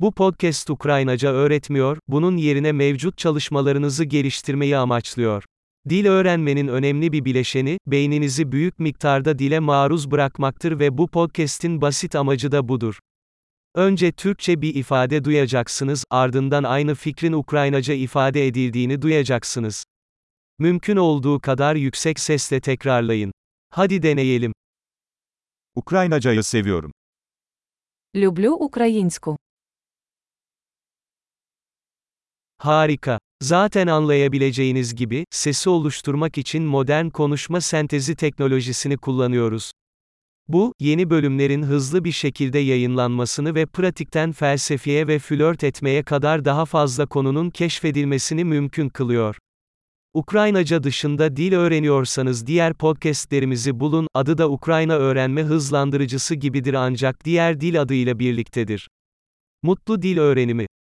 Bu podcast Ukraynaca öğretmiyor, bunun yerine mevcut çalışmalarınızı geliştirmeyi amaçlıyor. Dil öğrenmenin önemli bir bileşeni, beyninizi büyük miktarda dile maruz bırakmaktır ve bu podcast'in basit amacı da budur. Önce Türkçe bir ifade duyacaksınız, ardından aynı fikrin Ukraynaca ifade edildiğini duyacaksınız. Mümkün olduğu kadar yüksek sesle tekrarlayın. Hadi deneyelim. Ukraynacayı seviyorum. Люблю українську. Harika. Zaten anlayabileceğiniz gibi, sesi oluşturmak için modern konuşma sentezi teknolojisini kullanıyoruz. Bu, yeni bölümlerin hızlı bir şekilde yayınlanmasını ve pratikten felsefeye ve flört etmeye kadar daha fazla konunun keşfedilmesini mümkün kılıyor. Ukraynaca dışında dil öğreniyorsanız diğer podcastlerimizi bulun, adı da Ukrayna öğrenme hızlandırıcısı gibidir ancak diğer dil adıyla birliktedir. Mutlu dil öğrenimi